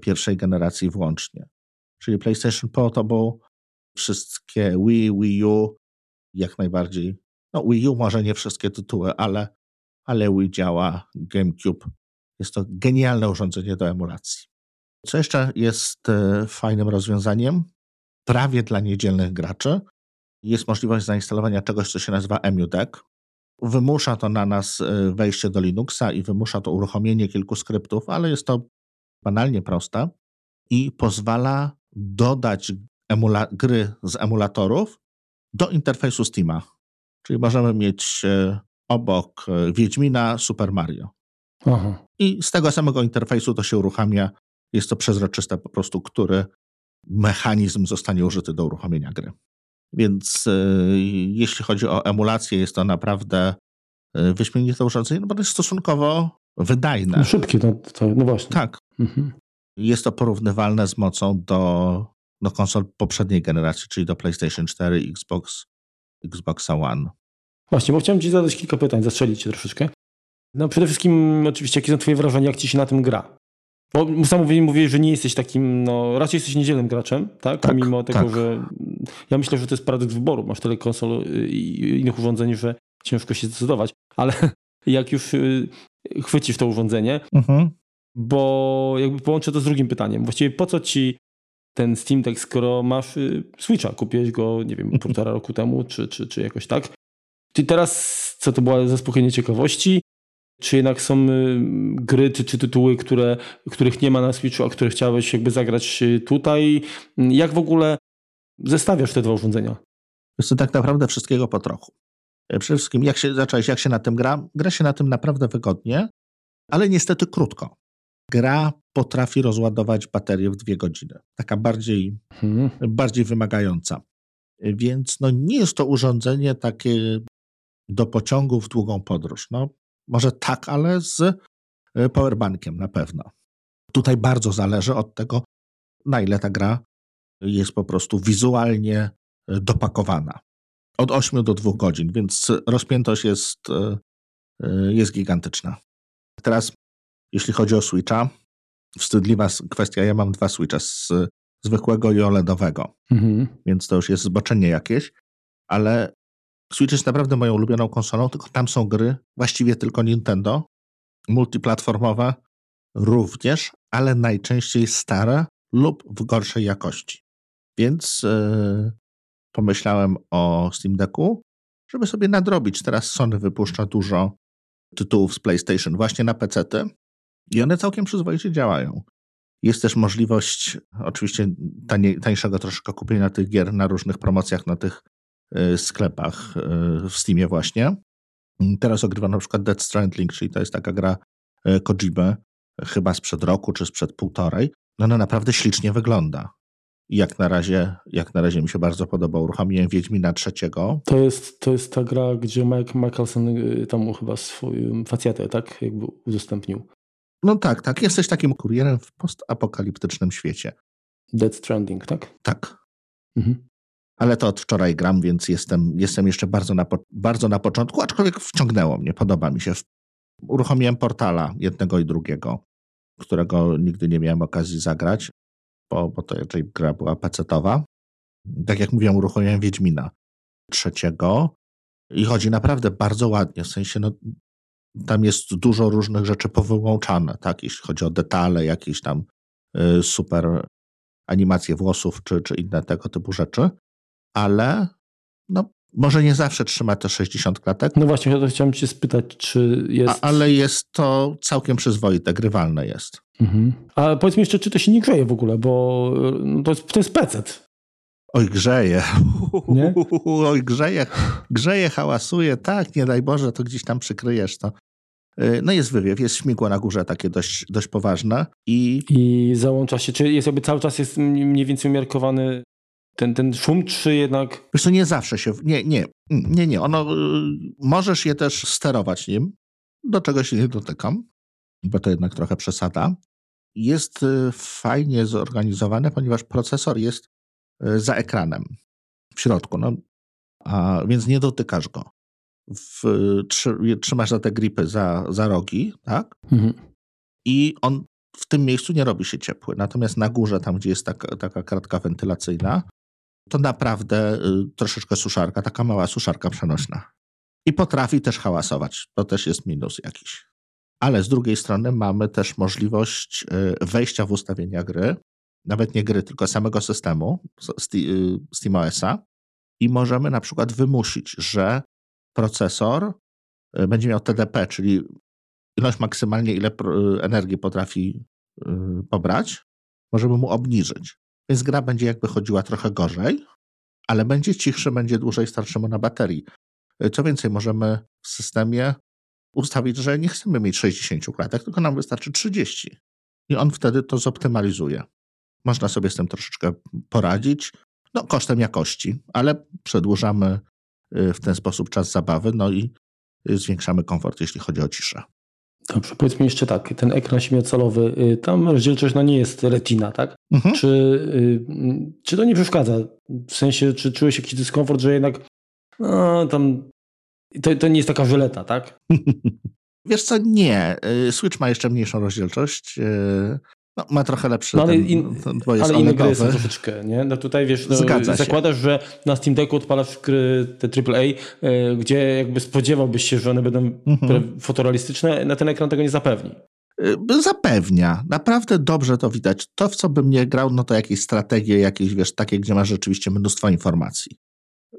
pierwszej generacji włącznie. Czyli PlayStation Portable, wszystkie Wii, Wii U, jak najbardziej. No Wii U może nie wszystkie tytuły, ale, ale Wii działa, GameCube. Jest to genialne urządzenie do emulacji. Co jeszcze jest e, fajnym rozwiązaniem? Prawie dla niedzielnych graczy jest możliwość zainstalowania czegoś, co się nazywa EmuDeck. Wymusza to na nas e, wejście do Linuxa i wymusza to uruchomienie kilku skryptów, ale jest to banalnie proste i pozwala dodać gry z emulatorów do interfejsu Steama. Czyli możemy mieć e, obok e, Wiedźmina Super Mario. Aha. I z tego samego interfejsu to się uruchamia. Jest to przezroczyste po prostu, który mechanizm zostanie użyty do uruchomienia gry. Więc y, jeśli chodzi o emulację, jest to naprawdę wyśmienite urządzenie, no bo to jest stosunkowo wydajne. No szybkie, to, to, no właśnie. Tak. Mhm. Jest to porównywalne z mocą do do konsol poprzedniej generacji, czyli do PlayStation 4, Xbox, Xbox One. Właśnie, bo chciałem Ci zadać kilka pytań, zastrzelić Cię troszeczkę. No przede wszystkim oczywiście, jakie są Twoje wrażenia, jak Ci się na tym gra? Bo sam mówię, że nie jesteś takim, no raczej jesteś niedzielnym graczem, tak? tak Mimo tego, tak. że ja myślę, że to jest paradoks wyboru. Masz tyle konsol i innych urządzeń, że ciężko się zdecydować. Ale <laughs> jak już y, chwycisz to urządzenie, mhm. bo jakby połączę to z drugim pytaniem. Właściwie po co ci ten Steam Deck, skoro masz y, Switcha, kupiłeś go, nie wiem, półtora roku temu, czy, czy, czy jakoś tak. Ty teraz, co to była zaspokojenie ciekawości? Czy jednak są y, gry czy, czy tytuły, które, których nie ma na Switchu, a które chciałeś jakby zagrać y, tutaj? Jak w ogóle zestawiasz te dwa urządzenia? Jest to tak naprawdę wszystkiego po trochu. E, przede wszystkim, jak się zacząłeś, jak się na tym gra? Gra się na tym naprawdę wygodnie, ale niestety krótko gra potrafi rozładować baterię w dwie godziny. Taka bardziej, hmm. bardziej wymagająca. Więc no, nie jest to urządzenie takie do pociągu w długą podróż. No, może tak, ale z e, powerbankiem na pewno. Tutaj bardzo zależy od tego, na ile ta gra jest po prostu wizualnie e, dopakowana. Od 8 do 2 godzin, więc rozpiętość jest, e, jest gigantyczna. Teraz jeśli chodzi o Switcha, wstydliwa kwestia, ja mam dwa Switcha, z zwykłego i OLEDowego, mhm. więc to już jest zboczenie jakieś, ale Switch jest naprawdę moją ulubioną konsolą, tylko tam są gry, właściwie tylko Nintendo, multiplatformowe również, ale najczęściej stare lub w gorszej jakości. Więc yy, pomyślałem o Steam Decku, żeby sobie nadrobić. Teraz Sony wypuszcza dużo tytułów z PlayStation właśnie na PC. I one całkiem przyzwoicie działają. Jest też możliwość, oczywiście taniej, tańszego troszkę kupienia tych gier na różnych promocjach na tych sklepach w Steamie właśnie. Teraz ogrywam na przykład Dead Stranding, czyli to jest taka gra Kojimy, chyba sprzed roku czy sprzed półtorej. No ona naprawdę ślicznie wygląda. Jak na razie, jak na razie mi się bardzo podoba. Uruchomiłem Wiedźmina trzeciego. To jest, to jest ta gra, gdzie Mike Michelson y, tam chyba swój facjatę, tak? Jakby udostępnił. No tak, tak. Jesteś takim kurierem w postapokaliptycznym świecie. Dead Stranding, tak? Tak. Mhm. Ale to od wczoraj gram, więc jestem, jestem jeszcze bardzo na, bardzo na początku, aczkolwiek wciągnęło mnie, podoba mi się. Uruchomiłem portala jednego i drugiego, którego nigdy nie miałem okazji zagrać bo, bo to raczej gra była pecetowa. Tak jak mówiłem, uruchomiłem Wiedźmina trzeciego i chodzi naprawdę bardzo ładnie, w sensie no, tam jest dużo różnych rzeczy powyłączane, tak, jeśli chodzi o detale, jakieś tam y, super animacje włosów, czy, czy inne tego typu rzeczy, ale no, może nie zawsze trzyma te 60 klatek. No właśnie, ja to chciałem cię spytać, czy jest... A, ale jest to całkiem przyzwoite, grywalne jest. Mhm. A powiedz mi jeszcze, czy to się nie grzeje w ogóle, bo no to, jest, to jest pecet. Oj, grzeje. Nie? <laughs> Oj, grzeje, grzeje, hałasuje. Tak, nie daj Boże, to gdzieś tam przykryjesz to. Y, no jest wywiew, jest śmigło na górze takie dość, dość poważne i... I załącza się, czy jest jakby cały czas jest mniej więcej umiarkowany ten, ten szum, czy jednak... Wiesz to nie zawsze się... Nie, nie, nie, nie. Ono, y, możesz je też sterować nim, do czego się nie dotykam, bo to jednak trochę przesada. Jest y, fajnie zorganizowane, ponieważ procesor jest y, za ekranem, w środku, no, a, więc nie dotykasz go. W, trzy, trzymasz za te gripy za, za rogi, tak? Mhm. I on w tym miejscu nie robi się ciepły. Natomiast na górze, tam gdzie jest taka, taka kratka wentylacyjna, to naprawdę y, troszeczkę suszarka, taka mała suszarka przenośna. I potrafi też hałasować. To też jest minus jakiś. Ale z drugiej strony mamy też możliwość y, wejścia w ustawienia gry, nawet nie gry, tylko samego systemu y, SteamOS-a i możemy na przykład wymusić, że procesor będzie miał TDP, czyli ilość maksymalnie, ile energii potrafi pobrać, możemy mu obniżyć. Więc gra będzie jakby chodziła trochę gorzej, ale będzie cichszy, będzie dłużej starczyło na baterii. Co więcej, możemy w systemie ustawić, że nie chcemy mieć 60 klatek, tylko nam wystarczy 30. I on wtedy to zoptymalizuje. Można sobie z tym troszeczkę poradzić, no kosztem jakości, ale przedłużamy y, w ten sposób czas zabawy, no i y, zwiększamy komfort, jeśli chodzi o ciszę. Dobrze, powiedzmy jeszcze tak, ten ekran siedmiocalowy, y, tam rozdzielczość no nie jest retina, tak? Mhm. Czy, y, czy to nie przeszkadza? W sensie, czy czułeś jakiś dyskomfort, że jednak no, tam to, to nie jest taka żeleta, tak? <laughs> Wiesz co, nie. Y, Switch ma jeszcze mniejszą rozdzielczość. No, ma trochę lepszy. No, ale ten, in, ten, ale inne gry są troszeczkę, nie? No tutaj wiesz, no, zakładasz, że na Steam Decku odpalasz gry te AAA, y, gdzie jakby spodziewałbyś się, że one będą mhm. fotorealistyczne, na ten ekran tego nie zapewni. Y, zapewnia. Naprawdę dobrze to widać. To, w co bym nie grał, no to jakieś strategie, jakieś, wiesz, takie, gdzie masz rzeczywiście mnóstwo informacji.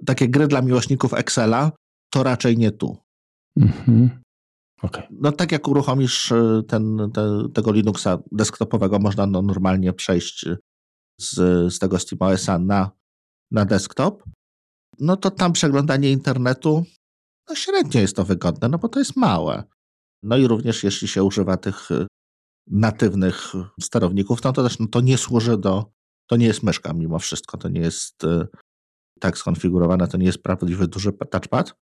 Takie gry dla miłośników Excela, to raczej nie tu. Mhm. Okay. No tak jak uruchomisz y, ten, te, tego Linuxa desktopowego, można no normalnie przejść y, z, z tego SteamOS-a na, na desktop, no to tam przeglądanie internetu, no średnio jest to wygodne, no bo to jest małe. No i również jeśli się używa tych y, natywnych sterowników, no to też no to nie służy do, to nie jest myszka mimo wszystko, to nie jest tak skonfigurowane, to nie jest prawdziwy duży touchpad,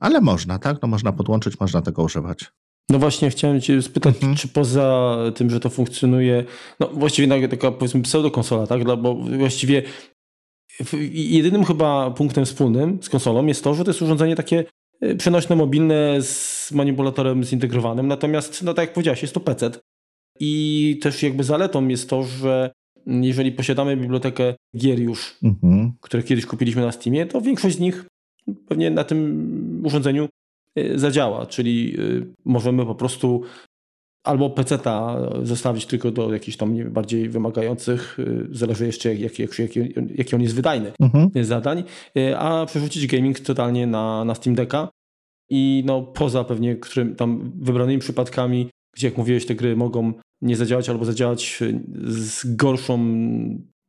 ale można, tak? No można podłączyć, można tego używać. No właśnie chciałem cię spytać, mhm. czy poza tym, że to funkcjonuje, no właściwie taka powiedzmy pseudokonsola, tak? Bo właściwie jedynym chyba punktem wspólnym z konsolą jest to, że to jest urządzenie takie e, przenośne, mobilne z manipulatorem zintegrowanym, natomiast, no tak jak powiedziałeś, jest to PC. I też jakby zaletą jest to, że jeżeli posiadamy bibliotekę gier już, mhm. które kiedyś kupiliśmy na Steamie, to większość z nich pewnie na tym urządzeniu y, zadziała, czyli y, możemy po prostu albo PC-ta zostawić tylko do jakichś tam bardziej wymagających, y, zależy jeszcze jak, jak, jak, jaki on jest wydajny mhm. zadań, a przerzucić gaming totalnie na, na Steam Decka i no poza pewnie którym tam wybranymi przypadkami, gdzie jak mówiłeś te gry mogą nie zadziałać albo zadziałać z gorszą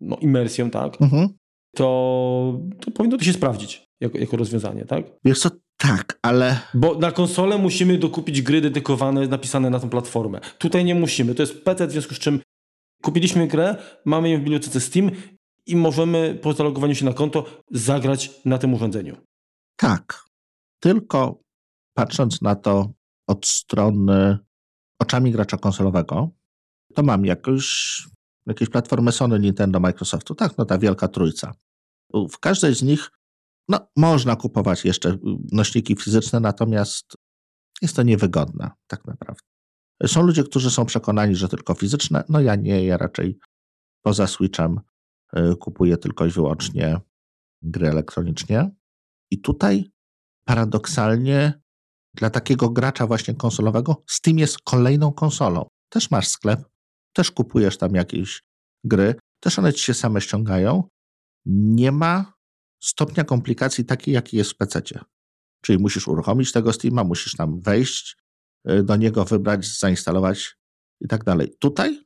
no, imersją, tak, mhm. to, to powinno to się sprawdzić. Jako, jako rozwiązanie, tak? Wiesz co, tak, ale... Bo na konsolę musimy dokupić gry dedykowane, napisane na tą platformę. Tutaj nie musimy. To jest PC, w związku z czym kupiliśmy grę, mamy ją w bibliotece Steam i możemy po zalogowaniu się na konto zagrać na tym urządzeniu. Tak. Tylko patrząc na to od strony oczami gracza konsolowego, to mam jakoś, jakieś platformy Sony, Nintendo, Microsoftu. Tak, no ta wielka trójca. W każdej z nich no, można kupować jeszcze nośniki fizyczne, natomiast jest to niewygodne, tak naprawdę. Są ludzie, którzy są przekonani, że tylko fizyczne. No ja nie, ja raczej poza Switchem y, kupuję tylko i wyłącznie gry elektronicznie. I tutaj paradoksalnie dla takiego gracza właśnie konsolowego Steam jest kolejną konsolą. Też masz sklep, też kupujesz tam jakieś gry, też one ci się same ściągają. Nie ma stopnia komplikacji takiej, jaki jest w PC. Czyli musisz uruchomić tego Steama, musisz tam wejść y, do niego, wybrać, zainstalować i tak dalej. Tutaj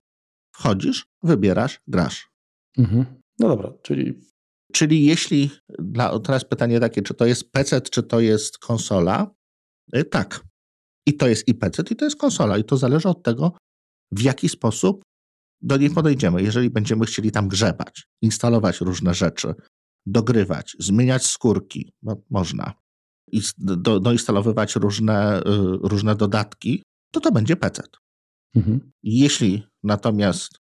wchodzisz, wybierasz, grasz. Mhm. No dobra, czyli. Czyli jeśli, dla, teraz pytanie takie, czy to jest PC, czy to jest konsola? Y, tak. I to jest i PC, i to jest konsola. I to zależy od tego, w jaki sposób do niej podejdziemy. Jeżeli będziemy chcieli tam grzebać, instalować różne rzeczy, dogrywać, zmieniać skórki, bo można, i do, doinstalowywać różne, y, różne dodatki, to to będzie PC. Mhm. Jeśli natomiast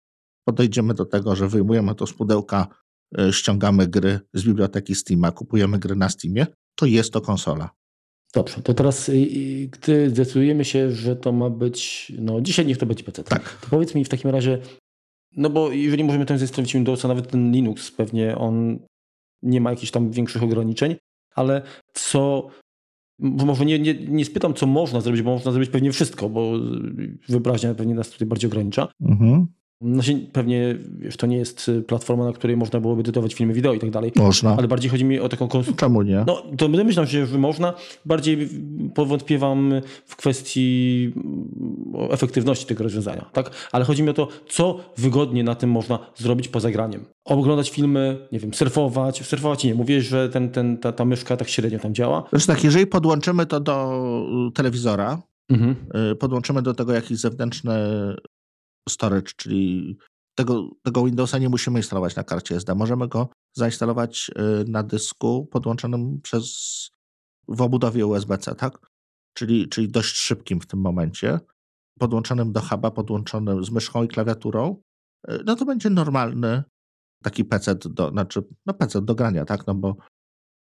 podejdziemy do tego, że wyjmujemy to z pudełka, y, ściągamy gry z biblioteki Steama, kupujemy gry na Steamie, to jest to konsola. Dobrze, to teraz y, gdy zdecydujemy się, że to ma być, no dzisiaj niech to będzie PC. Tak. To powiedz mi w takim razie, no bo jeżeli możemy ten zestawić Windowsa, nawet ten Linux pewnie on nie ma jakichś tam większych ograniczeń, ale co, może nie, nie, nie spytam, co można zrobić, bo można zrobić pewnie wszystko, bo wyobraźnia pewnie nas tutaj bardziej ogranicza. Mhm. Znaczy, pewnie wiesz, to nie jest platforma, na której można byłoby edytować filmy wideo i tak dalej. Można. Ale bardziej chodzi mi o taką konstrukcję. Czemu nie? No, to myślę, że można. Bardziej powątpiewam w kwestii efektywności tego rozwiązania, tak? Ale chodzi mi o to, co wygodnie na tym można zrobić poza graniem. Oglądać filmy, nie wiem, surfować. Surfować nie, mówię, że ten, ten, ta, ta myszka tak średnio tam działa. Znaczy tak, jeżeli podłączymy to do telewizora, mhm. Y, podłączymy do tego jakiś zewnętrzny storage, czyli tego, tego Windowsa nie musimy instalować na karcie SD. Możemy go zainstalować y, na dysku podłączonym przez w obudowie USB-C, tak? Czyli, czyli dość szybkim w tym momencie, podłączonym do huba, podłączonym z myszką i klawiaturą, y, no to będzie normalny taki PC do, znaczy, no PC do grania, tak? No bo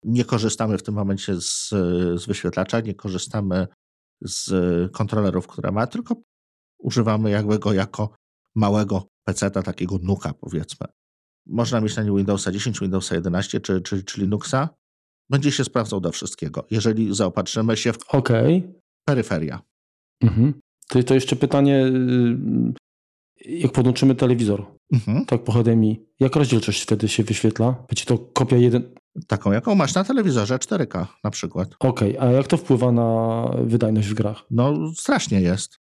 nie korzystamy w tym momencie z, z wyświetlacza, nie korzystamy z kontrolerów, które ma, tylko używamy jakby go jako małego PC-a, takiego nuka powiedzmy. Można mieć na nim Windowsa 10, Windowsa 11 czy, czy, czy Linuxa. Będzie się sprawdzał do wszystkiego, jeżeli zaopatrzymy się w okay. peryferia. Mhm. To, to jeszcze pytanie, y, jak podłączymy telewizor, mhm. tak po HDMI, jak rozdzielczość wtedy się wyświetla? Będzie to kopia jeden... Taką, jaką masz na telewizorze 4K na przykład. Okej, okay. a jak to wpływa na wydajność w grach? No strasznie jest.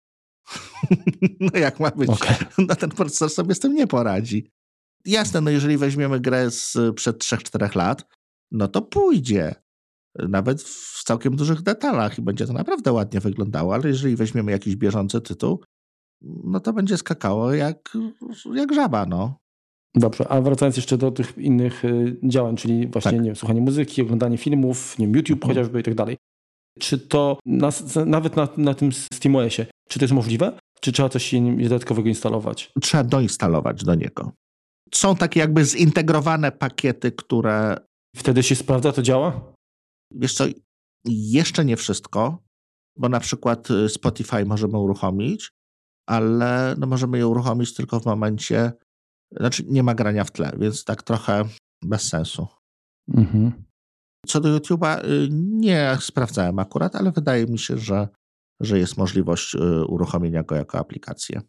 <laughs> no jak ma być? Okay. No ten procesor sobie z tym nie poradzi. Jasne, no jeżeli weźmiemy grę sprzed 3-4 lat, no to pójdzie. Nawet w całkiem dużych detalach i będzie to naprawdę ładnie wyglądało, ale jeżeli weźmiemy jakiś bieżący tytuł, no to będzie skakało jak, jak żaba, no. Dobrze, a wracając jeszcze do tych innych y, działań, czyli właśnie tak. nie wiem, słuchanie muzyki, oglądanie filmów, nie wiem, YouTube mhm. chociażby i tak dalej. Czy to na, nawet na, na tym SteamOSie, czy to jest możliwe? Czy trzeba coś dodatkowego instalować? Trzeba doinstalować do niego. Są takie jakby zintegrowane pakiety, które. Wtedy się sprawdza, to działa? Wiesz co, jeszcze nie wszystko, bo na przykład y, Spotify możemy uruchomić, ale no możemy je uruchomić tylko w momencie, znaczy nie ma grania w tle, więc tak trochę bez sensu. Mhm. Co do YouTube'a, y, nie sprawdzałem akurat, ale wydaje mi się, że, że jest możliwość y, uruchomienia go jako aplikację.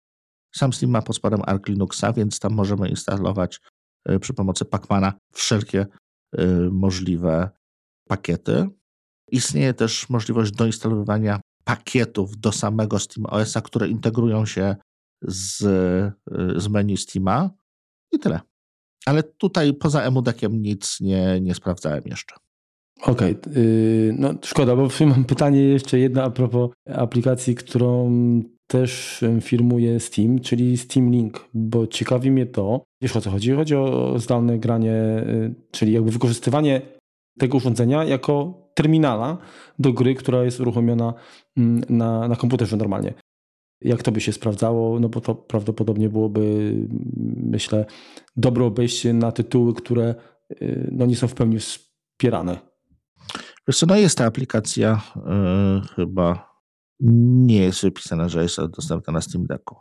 Sam Steam ma pod spodem Arc Linuxa, więc tam możemy instalować y, przy pomocy Pacmana wszelkie możliwe pakiety. Istnieje też możliwość doinstalowywania pakietów do samego SteamOS-a, które integrują się z, z menu Steama i tyle. Ale tutaj poza emudekiem nic nie, nie sprawdzałem jeszcze. Okej, okay. no szkoda, bo mam pytanie jeszcze jedno a propos aplikacji, którą też firmuje Steam, czyli Steam Link, bo ciekawi mnie to, wiesz o co chodzi? Chodzi o zdalne granie, y, czyli jakby wykorzystywanie tego urządzenia jako terminala do gry, która jest uruchomiona mm, na, na komputerze normalnie. Jak to by się sprawdzało? No bo to prawdopodobnie byłoby, mm, myślę, dobre obejście na tytuły, które y, no, nie są w pełni wspierane. Wiesz co, no jest ta aplikacja yy, chyba nie jest wypisana, że jest dostępna na Steam Decku.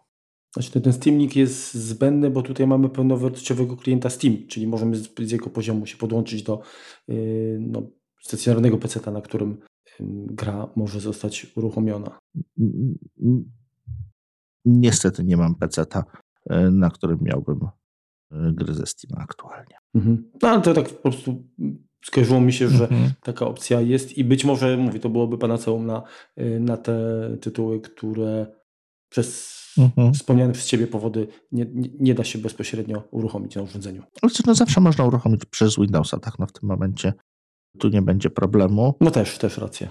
Znaczy ten Steam Link jest zbędny, bo tutaj mamy pełnowartościowego klienta Steam, czyli możemy z, z jego poziomu się podłączyć do yy, no, stacjonarnego PC, na którym gra może zostać uruchomiona. Niestety nie mam PC, e, na którym miałbym e, gry ze Steam aktualnie. Mhm. No ale to tak po prostu skojarzyło mi się, że mhm. taka opcja jest i być może, mówię, to byłoby panaceum na, e, na te tytuły, które przez mhm. wspomniane przez Ciebie powody nie, nie, nie, da się bezpośrednio uruchomić na urządzeniu. No zawsze można uruchomić przez Windowsa, tak no w tym momencie tu nie będzie problemu. No też, też rację.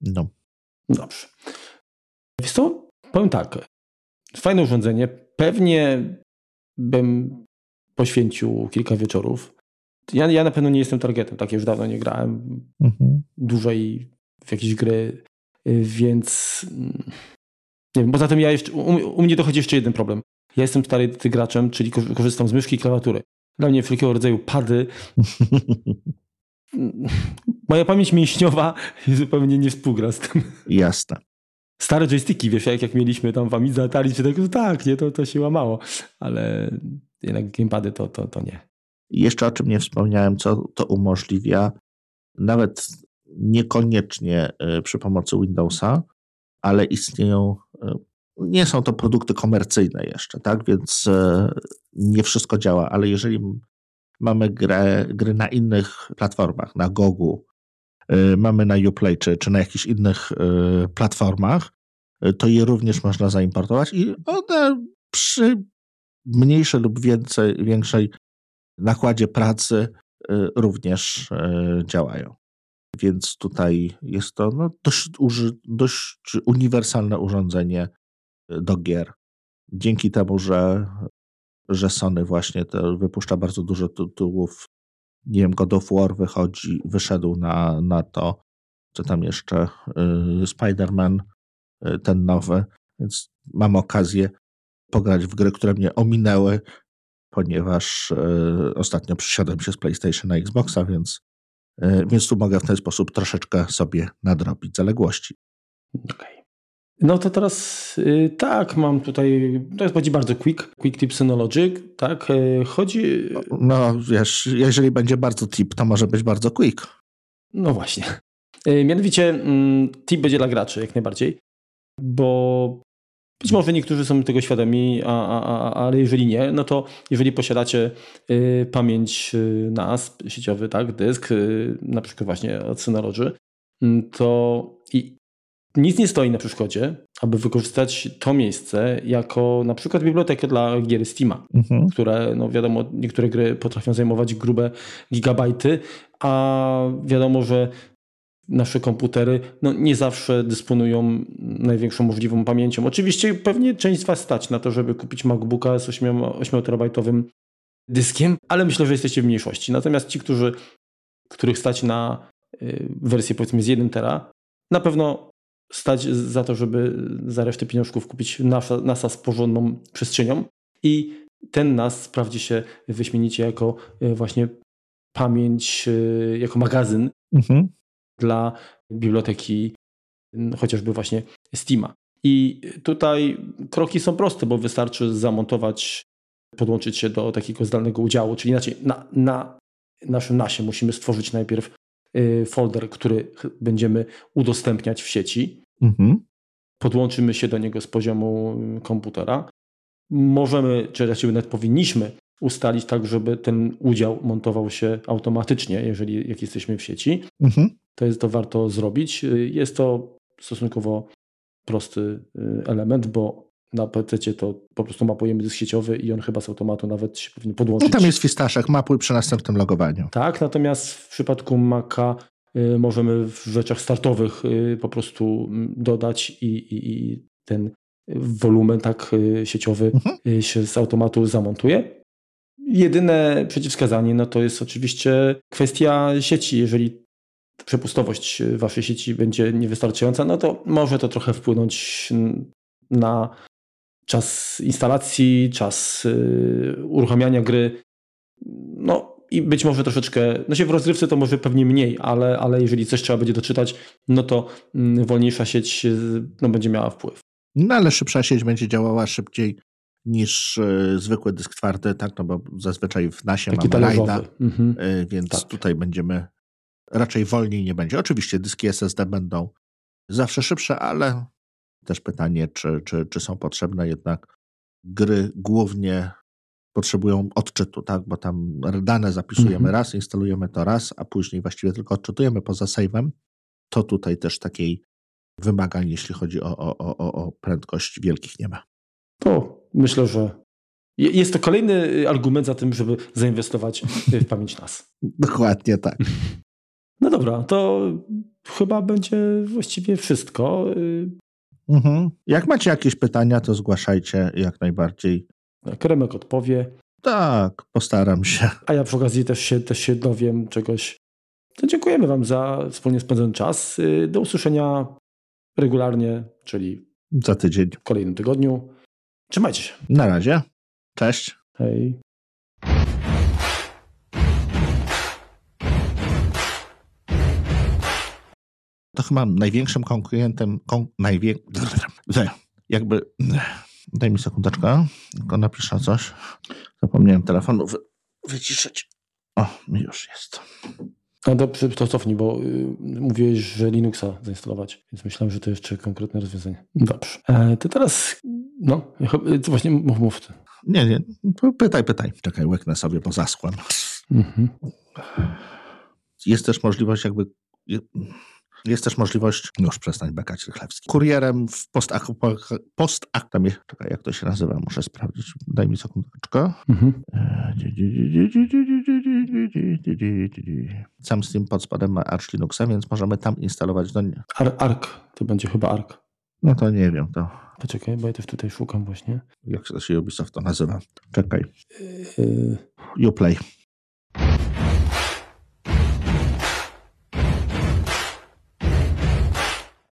No. Dobrze. Wiesz co? Powiem tak. Fajne urządzenie. Pewnie bym poświęcił kilka wieczorów. Ja, ja na pewno nie jestem targetem, tak już dawno nie grałem mhm. dłużej w jakieś gry, więc nie wiem, poza tym ja jeszcze, u, u mnie dochodzi jeszcze jeden problem. Ja jestem stary graczem, czyli korzystam z myszki i klawiatury. Dla mnie wszelkiego rodzaju pady <laughs> moja pamięć mięśniowa zupełnie nie współgra z tym. Jasne. Stare joysticki, wiesz, jak, jak mieliśmy tam w Amidze Atari, czy tak, tak, nie, to, to się łamało, ale jednak gamepady to, to, to nie. Jeszcze o czym nie wspomniałem, co to umożliwia, nawet niekoniecznie e, przy pomocy Windowsa, ale istnieją, e, nie są to produkty komercyjne jeszcze, tak, więc e, nie wszystko działa, ale jeżeli mamy grę, gry na innych platformach, na Gogu, mamy na Uplay czy, czy na jakichś innych platformach, to je również można zaimportować i one przy mniejszej lub więcej, większej nakładzie pracy również działają. Więc tutaj jest to no, dość, dość uniwersalne urządzenie do gier. Dzięki temu, że że Sony właśnie wypuszcza bardzo dużo tytułów. Nie wiem, God of War wychodzi, wyszedł na, na to, co tam jeszcze, y, Spider-Man, y, ten nowy, więc mam okazję pograć w gry, które mnie ominęły, ponieważ y, ostatnio przysiadłem się z PlayStation na Xboxa, więc, więc tu mogę w ten sposób troszeczkę sobie nadrobić zaległości. Okej. Okay. No to teraz y, tak, mam tutaj, to jest bardzo quick, quick tip synologic, tak, y, chodzi... No wiesz, jeżeli będzie bardzo tip, to może być bardzo quick. No właśnie. Mianowicie mm, tip będzie dla graczy jak najbardziej, bo być może niektórzy są tego świadomi, a, a, a, ale jeżeli nie, no to jeżeli posiadacie y, pamięć y, NAS sieciowy, tak, dysk, y, na przykład właśnie od Synology, mm, to i nic nie stoi na przeszkodzie, aby wykorzystać to miejsce jako na przykład bibliotekę dla gier Steama, mhm. które, no wiadomo, niektóre gry potrafią zajmować grube gigabajty, a wiadomo, że nasze komputery no, nie zawsze dysponują największą możliwą pamięcią. Oczywiście pewnie część z Was stać na to, żeby kupić MacBooka z 8-terabajtowym dyskiem, ale myślę, że jesteście w mniejszości. Natomiast ci, którzy, których stać na y, wersję powiedzmy z 1 tera, na pewno stać za to, żeby za resztę pieniążków kupić NASA, NASA z porządną przestrzenią i ten NAS sprawdzi się wyśmienicie jako e, właśnie pamięć, e, jako magazyn mhm. Dla biblioteki chociażby właśnie Steama. I tutaj kroki są proste, bo wystarczy zamontować, podłączyć się do takiego zdalnego udziału, czyli inaczej na, na naszym NASie musimy stworzyć najpierw Y, folder, który będziemy udostępniać w sieci. Mhm. Podłączymy się do niego z poziomu y, komputera. Możemy, czy raczej nawet powinniśmy ustalić tak, żeby ten udział montował się automatycznie, jeżeli jak jesteśmy w sieci. Mhm. To jest to warto zrobić. Y, jest to stosunkowo prosty element, bo na PC to po prostu mapujemy dysk sieciowy i on chyba z automatu nawet się powinien podłączyć. No tam jest fistaszek, mapuj przy następnym logowaniu. Tak, natomiast w przypadku Maca y, możemy w rzeczach startowych y, po prostu mm, dodać i, i, i ten wolumen tak sieciowy mhm. się z automatu zamontuje. Jedyne przeciwwskazanie no to jest oczywiście kwestia sieci. Jeżeli przepustowość waszej sieci będzie niewystarczająca, no to może to trochę wpłynąć na czas instalacji, czas uruchamiania gry. No i być może troszeczkę, no się w rozrywce to może pewnie mniej, ale, ale jeżeli coś trzeba będzie doczytać, no to mm, wolniejsza sieć no, będzie miała wpływ. No ale szybsza sieć będzie działała szybciej niż y, zwykły dysk twardy, tak? No bo zazwyczaj w nasie Taki mamy RAIDa, mhm. y, więc tak. tutaj będziemy raczej wolniej nie będzie. Oczywiście dyski SSD będą zawsze szybsze, ale też pytanie, czy, czy, czy są potrzebne jednak gry głównie potrzebują odczytu, tak? bo tam dane zapisujemy mhm. raz, instalujemy to raz, a później właściwie tylko odczytujemy poza save'em, to tutaj też takiej wymagań, jeśli chodzi o, o, o, o prędkość wielkich nie ma. To myślę, że jest to kolejny argument za tym, żeby zainwestować w pamięć NAS. <laughs> Dokładnie tak. No dobra, to chyba będzie właściwie wszystko. Mhm. Jak macie jakieś pytania, to zgłaszajcie jak najbardziej. Kremek odpowie. Tak, postaram się. A ja przy okazji też się, też się dowiem czegoś. To dziękujemy Wam za wspólnie spędzony czas. Do usłyszenia regularnie, czyli za tydzień. W kolejnym tygodniu. Trzymajcie się. Na razie. Cześć. Hej. To chyba największym konkurentem, kon, najwię... jakby Daj mi sekundeczkę, tylko napiszę coś. Zapomniałem telefonu wy, wyciszyć. O, już jest. A to, to cofnij, bo y, mówiłeś, że Linuxa zainstalować, więc myślałem, że to jeszcze konkretne rozwiązanie. Dobrze. E, to teraz, no, to właśnie mów, mów. Nie, nie, pytaj, pytaj. Czekaj, łyknę sobie, bo zaschłem. Mhm. Jest też możliwość jakby jest też możliwość, już przestań bekać Rychlewski, kurierem w post-ak, post tam jest, czekaj, jak to się nazywa, muszę sprawdzić, daj mi sekundeczkę. Mhm. Sam Steam pod spodem ma Arch Linuxa, więc możemy tam instalować do nie. Ar Ark, to będzie chyba Ark. No to nie wiem, to... Poczekaj, bo ja też tutaj szukam właśnie. Jak się Ubisoft to nazywa? Czekaj. Yy... Uplay.